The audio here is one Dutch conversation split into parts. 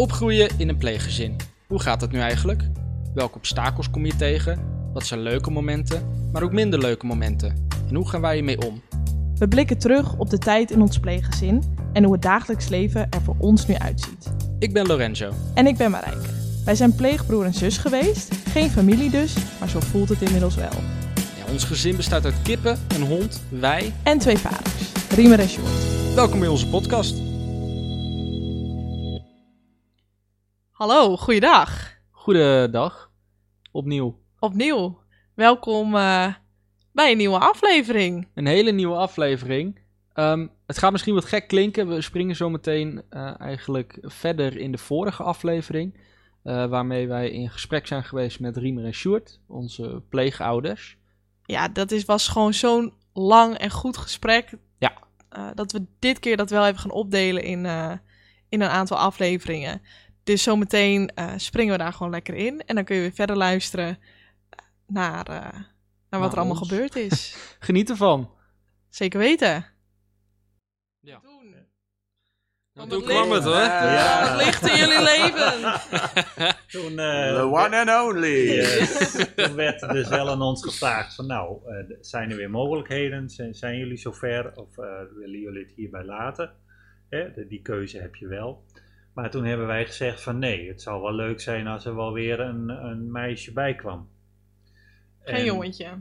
Opgroeien in een pleeggezin. Hoe gaat dat nu eigenlijk? Welke obstakels kom je tegen? Wat zijn leuke momenten, maar ook minder leuke momenten? En hoe gaan wij hiermee om? We blikken terug op de tijd in ons pleeggezin en hoe het dagelijks leven er voor ons nu uitziet. Ik ben Lorenzo. En ik ben Marijke. Wij zijn pleegbroer en zus geweest, geen familie dus, maar zo voelt het inmiddels wel. Ja, ons gezin bestaat uit kippen, een hond, wij. En twee vaders, Riemer en Sjoerd. Welkom bij onze podcast. Hallo, goeiedag. Goedendag. Opnieuw. Opnieuw. Welkom eh, bij een nieuwe aflevering. Een hele nieuwe aflevering. Ehm, het gaat misschien wat gek klinken. We springen zo meteen eh, eigenlijk verder in de vorige aflevering. eh, waarmee wij in gesprek zijn geweest met Riemer en Sjoerd, onze pleegouders. Ja, dat is, was gewoon zo'n lang en goed gesprek. Ja. dat we dit keer dat wel even gaan opdelen in, in een aantal afleveringen. Dus zometeen eh springen we daar gewoon lekker in. En dan kun je weer verder luisteren naar, eh, naar wat Naar er allemaal ons. gebeurd is. Geniet ervan. Zeker weten. Ja. Toen. Van toen het kwam het licht. hoor. Ja. Wat ligt in jullie leven? Toen, eh, The one and only. eh, toen werd er dus wel aan ons gevraagd van nou, eh, zijn er weer mogelijkheden? Zijn, zijn jullie zover of eh, willen jullie het hierbij laten? Hè, de- die keuze heb je wel. Maar toen hebben wij gezegd van nee, het zou wel leuk zijn als er wel weer een, een meisje bij kwam. Geen En- jongetje.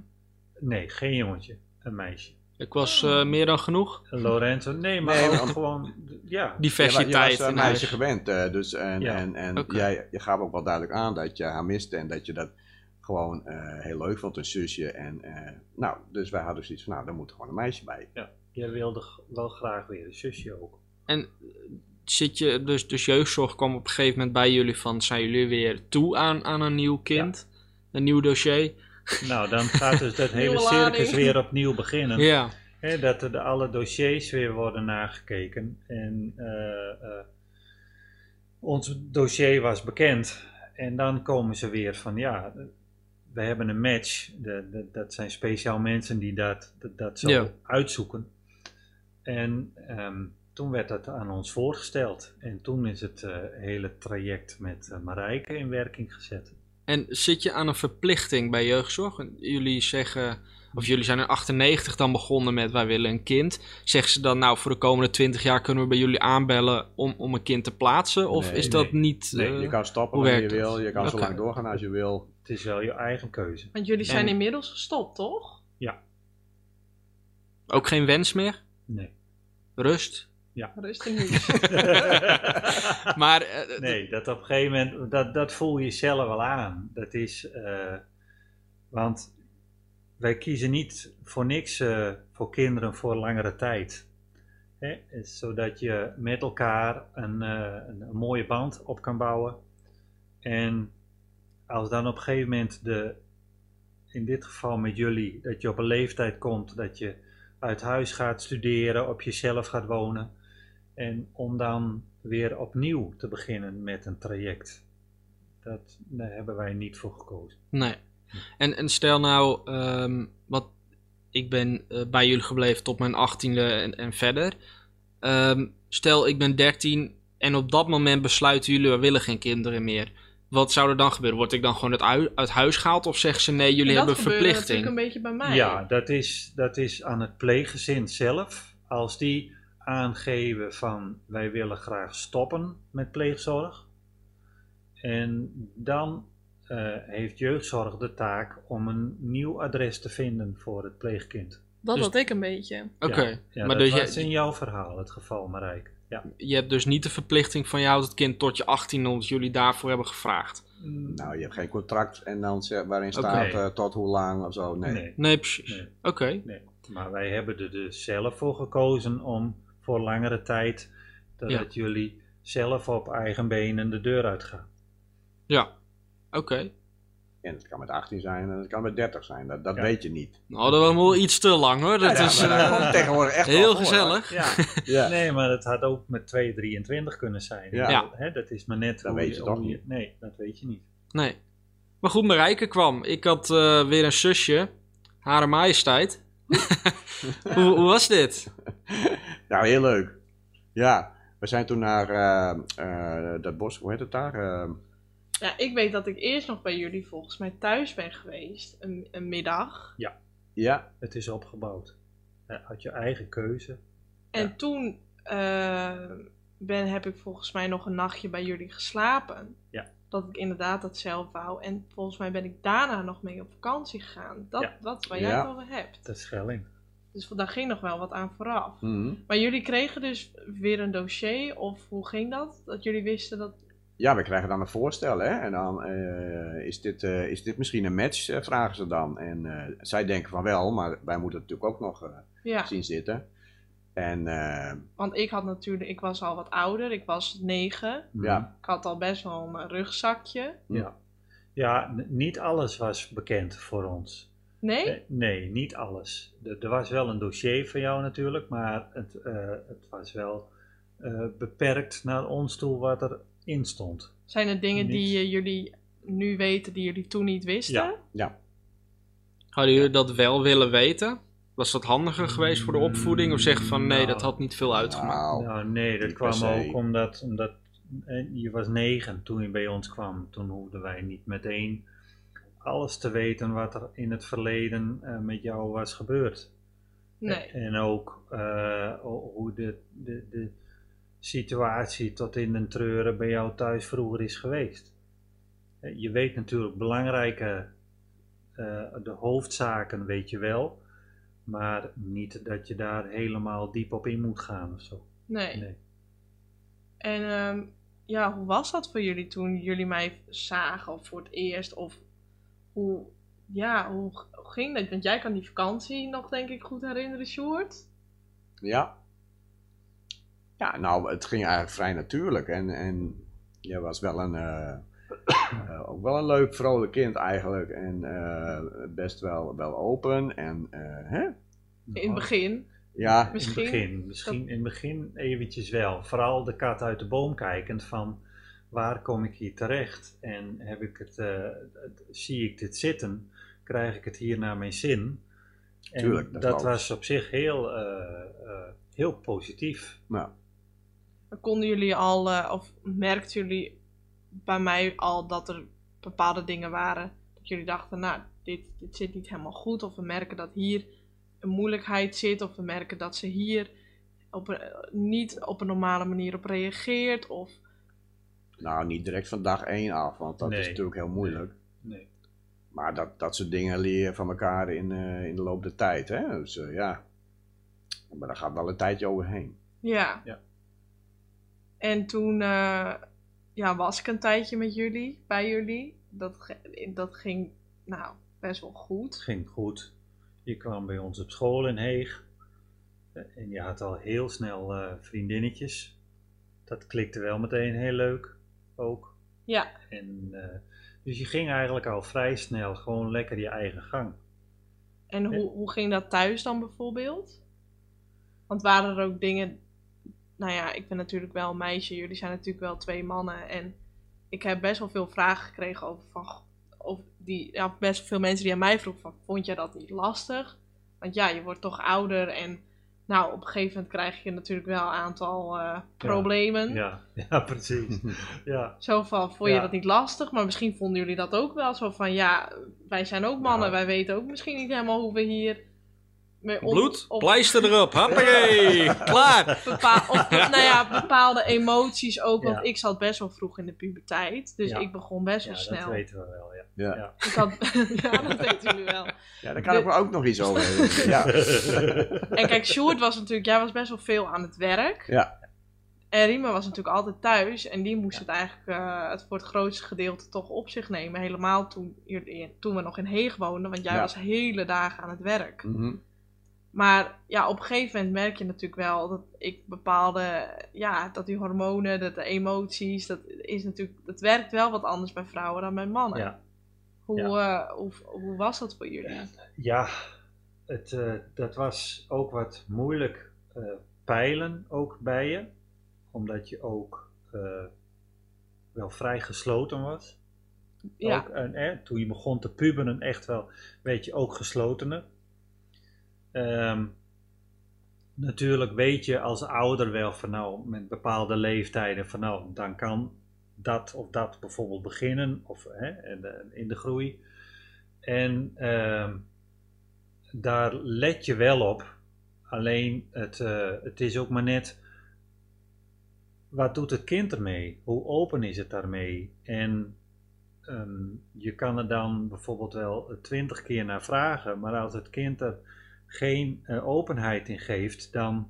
Nee, geen jongetje, een meisje. Ik was eh, meer dan genoeg. Lorenzo, nee, maar Nee, ook want- gewoon, ja. Wa- je Diversiteit was een in meisje huis. gewend, eh, dus en, Ja. en, en jij, je gaf ook wel duidelijk aan dat je haar miste en dat je dat gewoon eh, heel leuk vond, een zusje. En, eh, nou, dus wij hadden zoiets van, nou, daar moet gewoon een meisje bij. Jij wilde wel graag weer een zusje ook. En eh, zit je, dus, dus jeugdzorg kwam op een gegeven moment bij jullie van, zijn jullie weer toe aan, aan een nieuw kind? Een nieuw dossier? Nou, dan gaat dus dat hele circus weer opnieuw beginnen. Ja. Dat er de alle dossiers weer worden nagekeken. En eh, eh, ons dossier was bekend. En dan komen ze weer van ja, we hebben een match. De, de- dat zijn speciaal mensen die dat, dat, dat zo Ja. uitzoeken. En ehm, toen werd dat aan ons voorgesteld. En toen is het eh, hele traject met eh, Marijke in werking gezet. En zit je aan een verplichting bij jeugdzorg? Jullie zeggen, of jullie zijn in 98 dan begonnen met wij willen een kind. Zeggen ze dan nou voor de komende 20 jaar kunnen we bij jullie aanbellen om, om een kind te plaatsen? Of Nee, is dat nee. niet... Nee, eh, Je kan stoppen hoe wanneer je wil, je kan zo lang doorgaan als je wil. Het is wel je eigen keuze. Want jullie zijn En- inmiddels gestopt, toch? ook geen wens meer? Nee. Rust? Rustig nu. Maar eh, Nee, dat op een gegeven moment, dat, dat voel je zelf wel aan. Dat is, eh, want wij kiezen niet voor niks eh, voor kinderen voor langere tijd. Hè? Zodat je met elkaar een, eh, een, een mooie band op kan bouwen. En als dan op een gegeven moment de, in dit geval met jullie, dat je op een leeftijd komt dat je uit huis gaat studeren, op jezelf gaat wonen. En om dan weer opnieuw te beginnen met een traject. Dat, daar hebben wij niet voor gekozen. Nee. En, en stel nou, ehm, wat, ik ben eh, bij jullie gebleven tot mijn achttiende en, en verder. Ehm, stel, ik ben 13 en op dat moment besluiten jullie, we willen geen kinderen meer. Wat zou er dan gebeuren? Word ik dan gewoon uit, hui- uit huis gehaald of zeggen ze nee, jullie En hebben dat verplichting? natuurlijk een beetje bij mij. Ja, dat is, dat is aan het pleeggezin zelf. Als die aangeven van wij willen graag stoppen met pleegzorg. En dan eh, heeft jeugdzorg de taak om een nieuw adres te vinden voor het pleegkind. Dat Dus- had ik een beetje. Oké, Ja, ja, maar dat dus was je, in jouw verhaal het geval, Marijke. Ja. je hebt dus niet de verplichting van je houdt het kind tot je 18 omdat jullie daarvoor hebben gevraagd. Nou, je hebt geen contract en dan waarin staat eh, tot hoe lang of zo. Nee. nee. Nee, precies. Nee. Oké. Nee, maar wij hebben er dus zelf voor gekozen om voor langere tijd dat Ja. jullie zelf op eigen benen de deur uitgaan. Ja. Oké. En het kan met 18 zijn en het kan met 30 zijn, dat, dat Ja. weet je niet. Nou, dat was wel iets te lang hoor. Dat Ja, is eh, tegenwoordig echt heel gezellig. Ja, Ja. nee, maar het had ook met 2,23 kunnen zijn. Ja. Ja. Hè, dat is maar net Dat hoe weet je toch niet. Nee, dat weet je niet. Nee. Maar goed, Marijke kwam. Ik had eh, weer een zusje. Hare majesteit. hoe, hoe was dit? Nou, heel leuk. Ja, We zijn toen naar eh, eh, dat bos, hoe heet het daar? Eh, Ja, ik weet dat ik eerst nog bij jullie volgens mij thuis ben geweest. Een, een middag. ja, Het is opgebouwd. Je had je eigen keuze. En Ja. toen eh, ben, heb ik volgens mij nog een nachtje bij jullie geslapen. Ja. Dat ik inderdaad dat zelf wou. En volgens mij ben ik daarna nog mee op vakantie gegaan. Dat, Ja. dat is waar jij Ja. het over hebt. De Schelling. Dus daar ging nog wel wat aan vooraf. mhm. Maar jullie kregen dus weer een dossier, of hoe ging dat? Dat jullie wisten dat. ja, we krijgen dan een voorstel, hè? En dan eh, is, dit, eh, is dit misschien een match, eh, vragen ze dan. En eh, zij denken van wel, maar wij moeten het natuurlijk ook nog eh, Ja, zien zitten. En want ik had natuurlijk, ik was al wat ouder, ik was negen. ja, Ik had al best wel een rugzakje. Ja, ja niet alles was bekend voor ons. Nee? Nee, niet alles. Er, er was wel een dossier van jou natuurlijk, maar het, eh, het was wel eh, beperkt naar ons toe wat erin stond. Zijn er dingen die jullie nu weten die jullie toen niet wisten? Ja. ja. Hadden jullie dat wel willen weten? Was dat handiger geweest voor de opvoeding? Of zeggen van nee, Nou. dat had niet veel uitgemaakt? Nou, Nou, nee, dat kwam ook omdat, omdat eh, je was negen toen je bij ons kwam. Toen hoefden wij niet meteen alles te weten wat er in het verleden eh, met jou was gebeurd. Nee. En ook eh, ho- hoe de, de, de situatie tot in den treuren bij jou thuis vroeger is geweest. Eh, Je weet natuurlijk belangrijke, eh, de hoofdzaken weet je wel, maar niet dat je daar helemaal diep op in moet gaan of zo. Nee. Nee. En ehm, ja, hoe was dat voor jullie toen jullie mij zagen of voor het eerst? Of hoe, ja, hoe, hoe ging dat? Want jij kan die vakantie nog denk ik goed herinneren, Sjoerd. Ja. Ja, nou, het ging eigenlijk vrij natuurlijk. En, en jij was wel een, eh, eh, ook wel een leuk, vrolijk kind eigenlijk. En eh, best wel, wel open. En, eh, hè? In het begin. Ja, In Misschien. het begin, misschien in het begin eventjes wel. Vooral de kat uit de boom kijkend van waar kom ik hier terecht en heb ik het, eh, zie ik dit zitten, krijg ik het hier naar mijn zin. En Tuurlijk, dat was op zich heel, eh, eh, heel positief. Maar Konden jullie al, eh, of merkten jullie bij mij al dat er bepaalde dingen waren dat jullie dachten, nou, dit, dit zit niet helemaal goed. Of we merken dat hier een moeilijkheid zit. Of we merken dat ze hier op een, niet op een normale manier op reageert. Of nou, niet direct van dag één af, want dat is Nee. natuurlijk heel moeilijk. Nee. Maar dat, dat soort dingen leer je van elkaar in, eh, in de loop der tijd. Hè? Dus eh, ja, maar daar gaat wel een tijdje overheen. Ja. Ja. En toen eh, ja, was ik een tijdje met jullie, bij jullie. Dat, dat ging nou best wel Het goed. ging goed. Je kwam bij ons op school in Heeg en je had al heel snel eh, vriendinnetjes. Dat klikte wel meteen heel leuk ook. Ja, En, eh, dus je ging eigenlijk al vrij snel gewoon lekker je eigen gang. en hoe, hoe ging dat thuis dan bijvoorbeeld? Want waren er ook dingen. Nou ja, ik ben natuurlijk wel een meisje, jullie zijn natuurlijk wel twee mannen. En ik heb best wel veel vragen gekregen over van. Of die, ja, best veel mensen die aan mij vroegen van, vond jij dat niet lastig? Want ja, je wordt toch ouder en nou, op een gegeven moment krijg je natuurlijk wel een aantal eh, problemen. Ja, ja precies. Ja, Zo van, vond je Ja. dat niet lastig? Maar misschien vonden jullie dat ook wel. Zo van, ja, wij zijn ook mannen. Wij weten ook misschien niet helemaal hoe we hier... mee om- Bloed, op pleister erop, hoppakee, klaar. bepaal- of, nou ja, bepaalde emoties ook. Want Ja. ik zat best wel vroeg in de puberteit. Dus Ja. ik begon best ja wel dat snel. weten we wel. Ja. Ja, Ja. Ik had, ja, dat weten jullie wel. ja daar kan ik me ook nog iets over. Ja. En kijk, Sjoerd was natuurlijk... Jij was best wel veel aan het werk. Ja. En Rima was natuurlijk altijd thuis. En die moest het eigenlijk eh, het voor het grootste gedeelte toch op zich nemen. Helemaal toen, toen we nog in Heeg woonden. Want jij Ja. was hele dagen aan het werk. Mhm. Maar ja, op een gegeven moment merk je natuurlijk wel dat ik bepaalde, ja, dat die hormonen, dat de emoties, dat is natuurlijk, dat werkt wel wat anders bij vrouwen dan bij mannen. Ja. Hoe, eh, hoe, hoe was dat voor jullie? Ja, het, eh, dat was ook wat moeilijk eh, peilen ook bij je. Omdat je ook wel vrij gesloten was. Ja, Ook, en, eh, toen je begon te puberen echt wel, weet je, ook geslotener. Ehm, natuurlijk weet je als ouder wel van nou, met bepaalde leeftijden van nou, dan kan dat of dat bijvoorbeeld beginnen of hè, in, de, in de groei. En ehm, daar let je wel op. Alleen het, eh, het is ook maar net, wat doet het kind ermee? Hoe open is het daarmee? En ehm, je kan er dan bijvoorbeeld wel twintig keer naar vragen, maar als het kind er geen eh, openheid in geeft, dan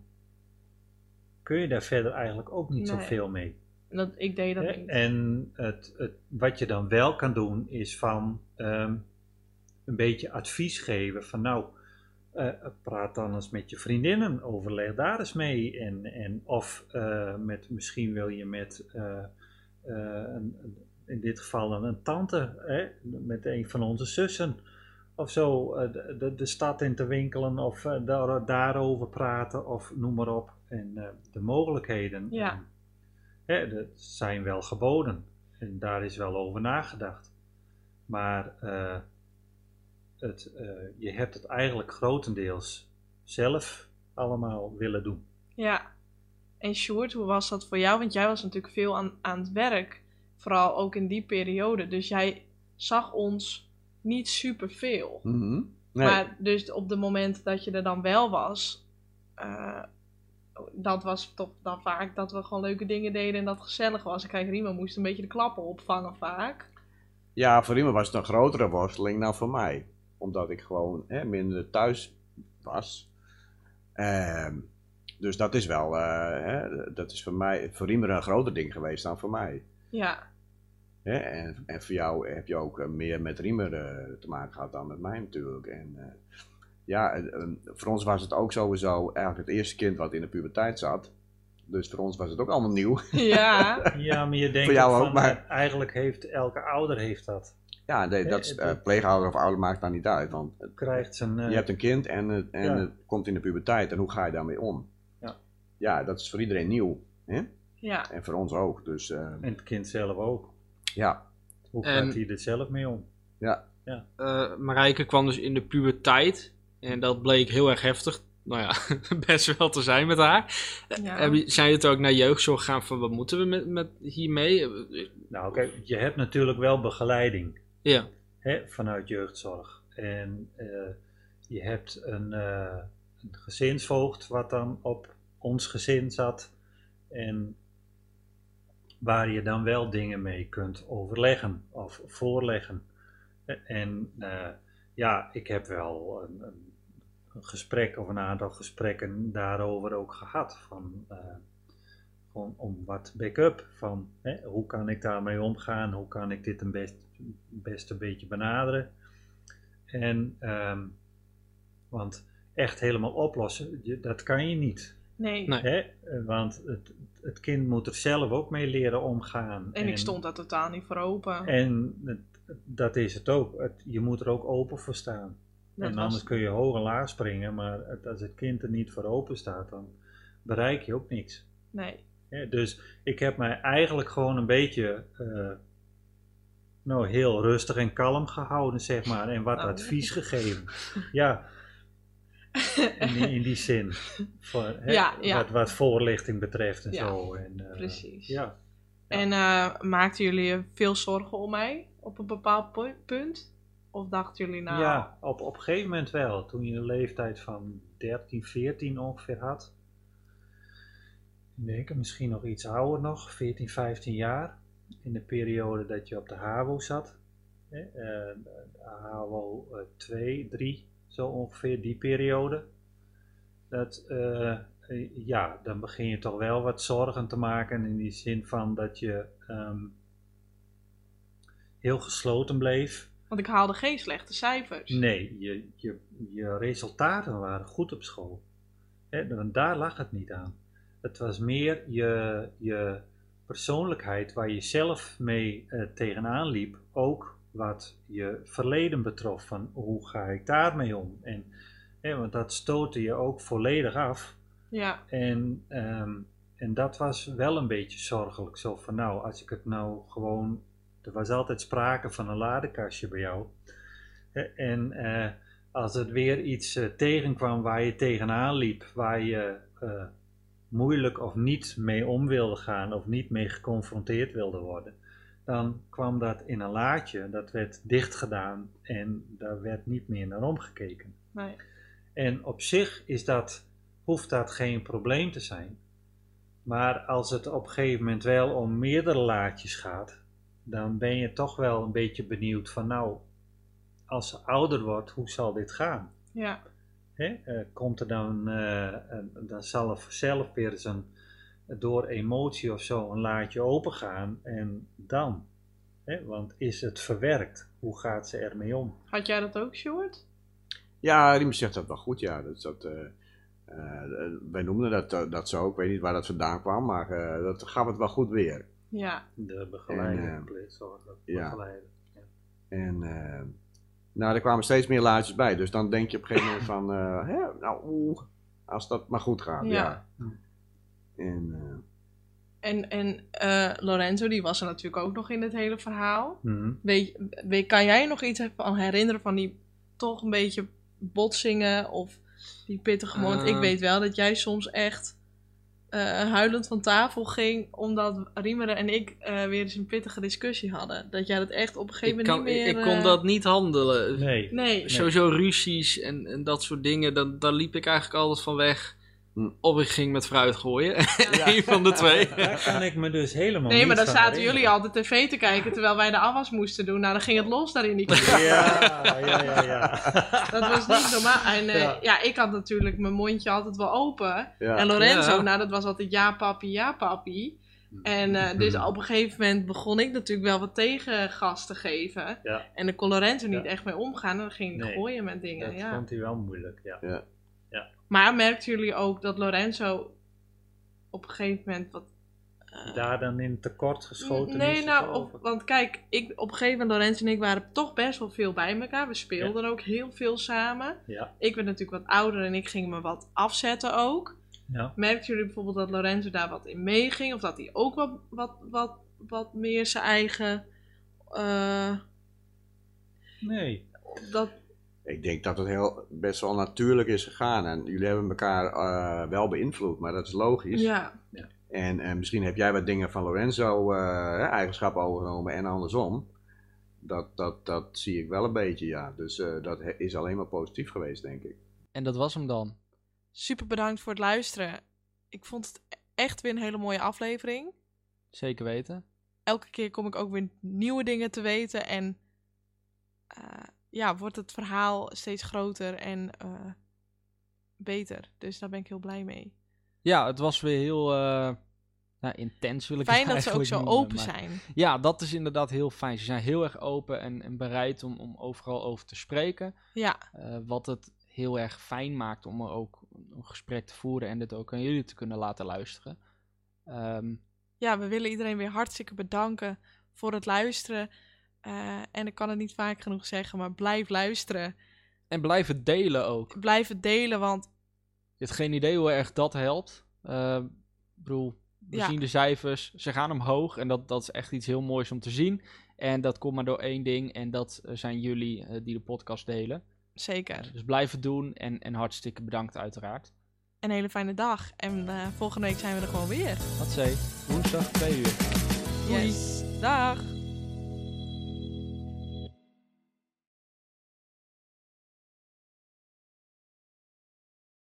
kun je daar verder eigenlijk ook niet Nee. zoveel mee. Dat, ik deed dat niet. En het, het, wat je dan wel kan doen, is van ehm, een beetje advies geven van nou, eh, praat dan eens met je vriendinnen, overleg daar eens mee. En, en of eh, met, misschien wil je met, een, een- in dit geval een, een tante, hè, met een van onze zussen. Of zo eh, de, de, de stad in te winkelen of eh, daar, daarover praten of noem maar op. En eh, de mogelijkheden. Ja. En, hè, dat zijn wel geboden. En daar is wel over nagedacht. Maar het, je hebt het eigenlijk grotendeels zelf allemaal willen doen. Ja. En Sjoerd, hoe was dat voor jou? Want jij was natuurlijk veel aan, aan het werk. Vooral ook in die periode. Dus jij zag ons niet superveel. Mhm. Nee. Maar dus op het moment dat je er dan wel was, eh, dat was toch dan vaak dat we gewoon leuke dingen deden en dat het gezellig was. En kijk, Riemen moest een beetje de klappen opvangen vaak. Ja, voor iemand was het een grotere worsteling dan voor mij. Omdat ik gewoon hè, minder thuis was. Ehm, dus dat is wel, eh, hè, dat is voor mij, voor Riemer een groter ding geweest dan voor mij. Ja, Hè? En, en voor jou heb je ook eh, meer met Riemer eh, te maken gehad dan met mij natuurlijk. En eh, ja, voor ons was het ook sowieso eigenlijk het eerste kind wat in de puberteit zat. Dus voor ons was het ook allemaal nieuw. ja, Ja, maar je denkt Voor jou ook van, maar- eigenlijk heeft elke ouder heeft dat. Ja, nee, dat is, pleegouder of ouder maakt daar niet uit. Want het- Krijgt zijn, eh, Je hebt een kind en, het, en Ja. het komt in de puberteit en hoe ga je daarmee om? Ja. Ja, dat is voor iedereen nieuw. Hè? ja. En voor ons ook. Dus eh, en het kind zelf ook. Ja, Hoe En- gaat hij er zelf mee om? ja. Eh, Marijke kwam dus in de puberteit. En dat bleek heel erg heftig. Nou ja, best wel te zijn met haar. ja. Je- Zijn jullie het ook naar jeugdzorg gegaan van wat moeten we met, met hiermee? Nou, kijk, je hebt natuurlijk wel begeleiding Ja, hè, vanuit jeugdzorg. En eh, je hebt een, eh, een gezinsvoogd wat dan op ons gezin zat. En waar je dan wel dingen mee kunt overleggen of voorleggen. En eh, ja, ik heb wel een, een, een gesprek of een aantal gesprekken daarover ook gehad. Van, eh, gewoon om wat backup. Van hè, hoe kan ik daarmee omgaan? Hoe kan ik dit een best, best een beetje benaderen? En, ehm, want echt helemaal oplossen, je- dat kan je niet. Nee. Nee. Hè? Want het, het kind moet er zelf ook mee leren omgaan. En ik stond daar totaal niet voor open. En het- dat is het ook. Het- je moet er ook open voor staan. Dat en was- anders kun je hoog en laag springen, maar het- als het kind er niet voor open staat, dan bereik je ook niks. Nee. Dus ik heb mij eigenlijk gewoon een beetje eh, nou, heel rustig en kalm gehouden, zeg maar, en wat Oh. advies gegeven. Ja, in die, in die zin. Voor, hè, Ja, ja. Wat, wat voorlichting betreft en Ja, zo. En, eh, precies. Ja, En eh, maakten jullie je veel zorgen om mij op een bepaald pu- punt? Of dachten jullie nou... ja op, op een gegeven moment wel. Toen je een leeftijd van 13, 14 ongeveer had. Ik denk misschien nog iets ouder nog, 14, 15 jaar. In de periode dat je op de HAVO zat. Hè, eh, de HAVO eh, 2, 3, zo ongeveer die periode. Dat, eh, ja, dan begin je toch wel wat zorgen te maken in die zin van dat je ehm, heel gesloten bleef. Want ik haalde geen slechte cijfers. Nee, je, je, je resultaten waren goed op school. Hè, want daar lag het niet aan. Het was meer je, je persoonlijkheid waar je zelf mee eh, tegenaan liep. Ook wat je verleden betrof. Van hoe ga ik daarmee om? En, hè, want dat stootte je ook volledig af. Ja, En, ehm, en dat was wel een beetje zorgelijk. Zo van nou, als ik het nou gewoon. Er was altijd sprake van een ladekastje bij jou. En eh, als het weer iets eh, tegenkwam waar je tegenaan liep, waar je eh, moeilijk of niet mee om wilde gaan of niet mee geconfronteerd wilde worden, dan kwam dat in een laadje, dat werd dicht gedaan en daar werd niet meer naar omgekeken. Nee. En op zich is dat, hoeft dat geen probleem te zijn. Maar als het op een gegeven moment wel om meerdere laadjes gaat, dan ben je toch wel een beetje benieuwd van nou, als ze ouder wordt, hoe zal dit gaan? Ja. Hè? Eh, komt er dan, een- dan zal er vanzelf weer eens een, door emotie of zo een laadje open gaan en dan? Hè? Want is het verwerkt? Hoe gaat ze ermee om? Had jij dat ook, Sjoerd? Ja, Riem zegt dat wel goed, ja. Dat, dat, eh, eh, wij noemden dat, eh, dat zo, ik weet niet waar dat vandaan kwam, maar eh, dat gaf het wel goed weer. Ja. De begeleider, eh, ja. begeleider. En eh, nou, er kwamen steeds meer laadjes bij, dus dan denk je op een gegeven moment van, eh, hè, nou, oeh, als dat maar goed gaat, ja. Ja. En En, eh, Lorenzo, die was er natuurlijk ook nog in het hele verhaal. Mhm. Weet, weet, kan jij nog iets van herinneren van die toch een beetje botsingen of die pittige moment? ik Eh. weet wel dat jij soms echt eh, huilend van tafel ging omdat Riemeren en ik eh, weer eens een pittige discussie hadden. Dat jij dat echt op een gegeven moment niet meer... ik kon dat niet handelen. Nee. Nee, Sowieso ruzies en, en dat soort dingen, dan, daar liep ik eigenlijk altijd van weg. Hm. Of ik ging met fruit gooien. Eén van de twee. Daar kan ik me dus helemaal nee niet maar dan zaten herinneren. jullie altijd tv te kijken terwijl wij de afwas moesten doen. Nou, dan ging het los daar in die keuken. Ja, ja, ja, ja. Dat was niet normaal. En eh, Ja. ja. ik had natuurlijk mijn mondje altijd wel open. ja. En Lorenzo, Ja. nou dat was altijd ja papi, ja papi. En eh, dus op een gegeven moment begon ik natuurlijk wel wat tegengas te geven. Ja. En dan kon Lorenzo niet Ja. echt mee omgaan. En dan ging ik Nee. gooien met dingen. Dat Ja. vond hij wel moeilijk, ja. Maar merkten jullie ook dat Lorenzo op een gegeven moment wat... eh, Daar dan in tekort geschoten Nee, is nou, op, over? want kijk, ik, op een gegeven moment, Lorenzo en ik waren toch best wel veel bij elkaar. We speelden ook heel veel samen. Ja, Ik werd natuurlijk wat ouder en ik ging me wat afzetten ook. ja. Merkten jullie bijvoorbeeld dat Lorenzo daar wat in meeging? Of dat hij ook wat, wat, wat, wat meer zijn eigen... eh, Nee. dat, Ik denk dat het heel, best wel natuurlijk is gegaan. En jullie hebben elkaar eh, wel beïnvloed, maar dat is logisch. ja, En, en misschien heb jij wat dingen van Lorenzo eh, eigenschappen overgenomen en andersom. Dat, dat, dat zie ik wel een beetje, ja. Dus eh, dat is alleen maar positief geweest, denk ik. En dat was hem dan. super bedankt voor het luisteren. Ik vond het echt weer een hele mooie aflevering. Zeker weten. Elke keer kom ik ook weer nieuwe dingen te weten. En eh, ja, wordt het verhaal steeds groter en eh, beter. Dus daar ben ik heel blij mee. Ja, het was weer heel eh, nou, intens wil ik Fijn dat ze ook zo noemen, open maar- zijn. Ja, dat is inderdaad heel fijn. Ze zijn heel erg open en, en bereid om, om overal over te spreken. Ja, Eh, wat het heel erg fijn maakt om er ook een gesprek te voeren en dit ook aan jullie te kunnen laten luisteren. Ehm, ja, we willen iedereen weer hartstikke bedanken voor het luisteren. Eh, en ik kan het niet vaak genoeg zeggen, maar blijf luisteren. en blijf het delen ook. Blijf het delen, want Je hebt geen idee hoe erg dat helpt. Ik bedoel, we Ja. zien de cijfers, ze gaan omhoog en dat, dat is echt iets heel moois om te zien. En dat komt maar door één ding en dat eh, zijn jullie die de podcast delen. zeker. Dus blijf het doen en, en hartstikke bedankt uiteraard. Een hele fijne dag. En eh, volgende week zijn we er gewoon weer. Wat zei woensdag 2 uur. Doei. Yes. Dag.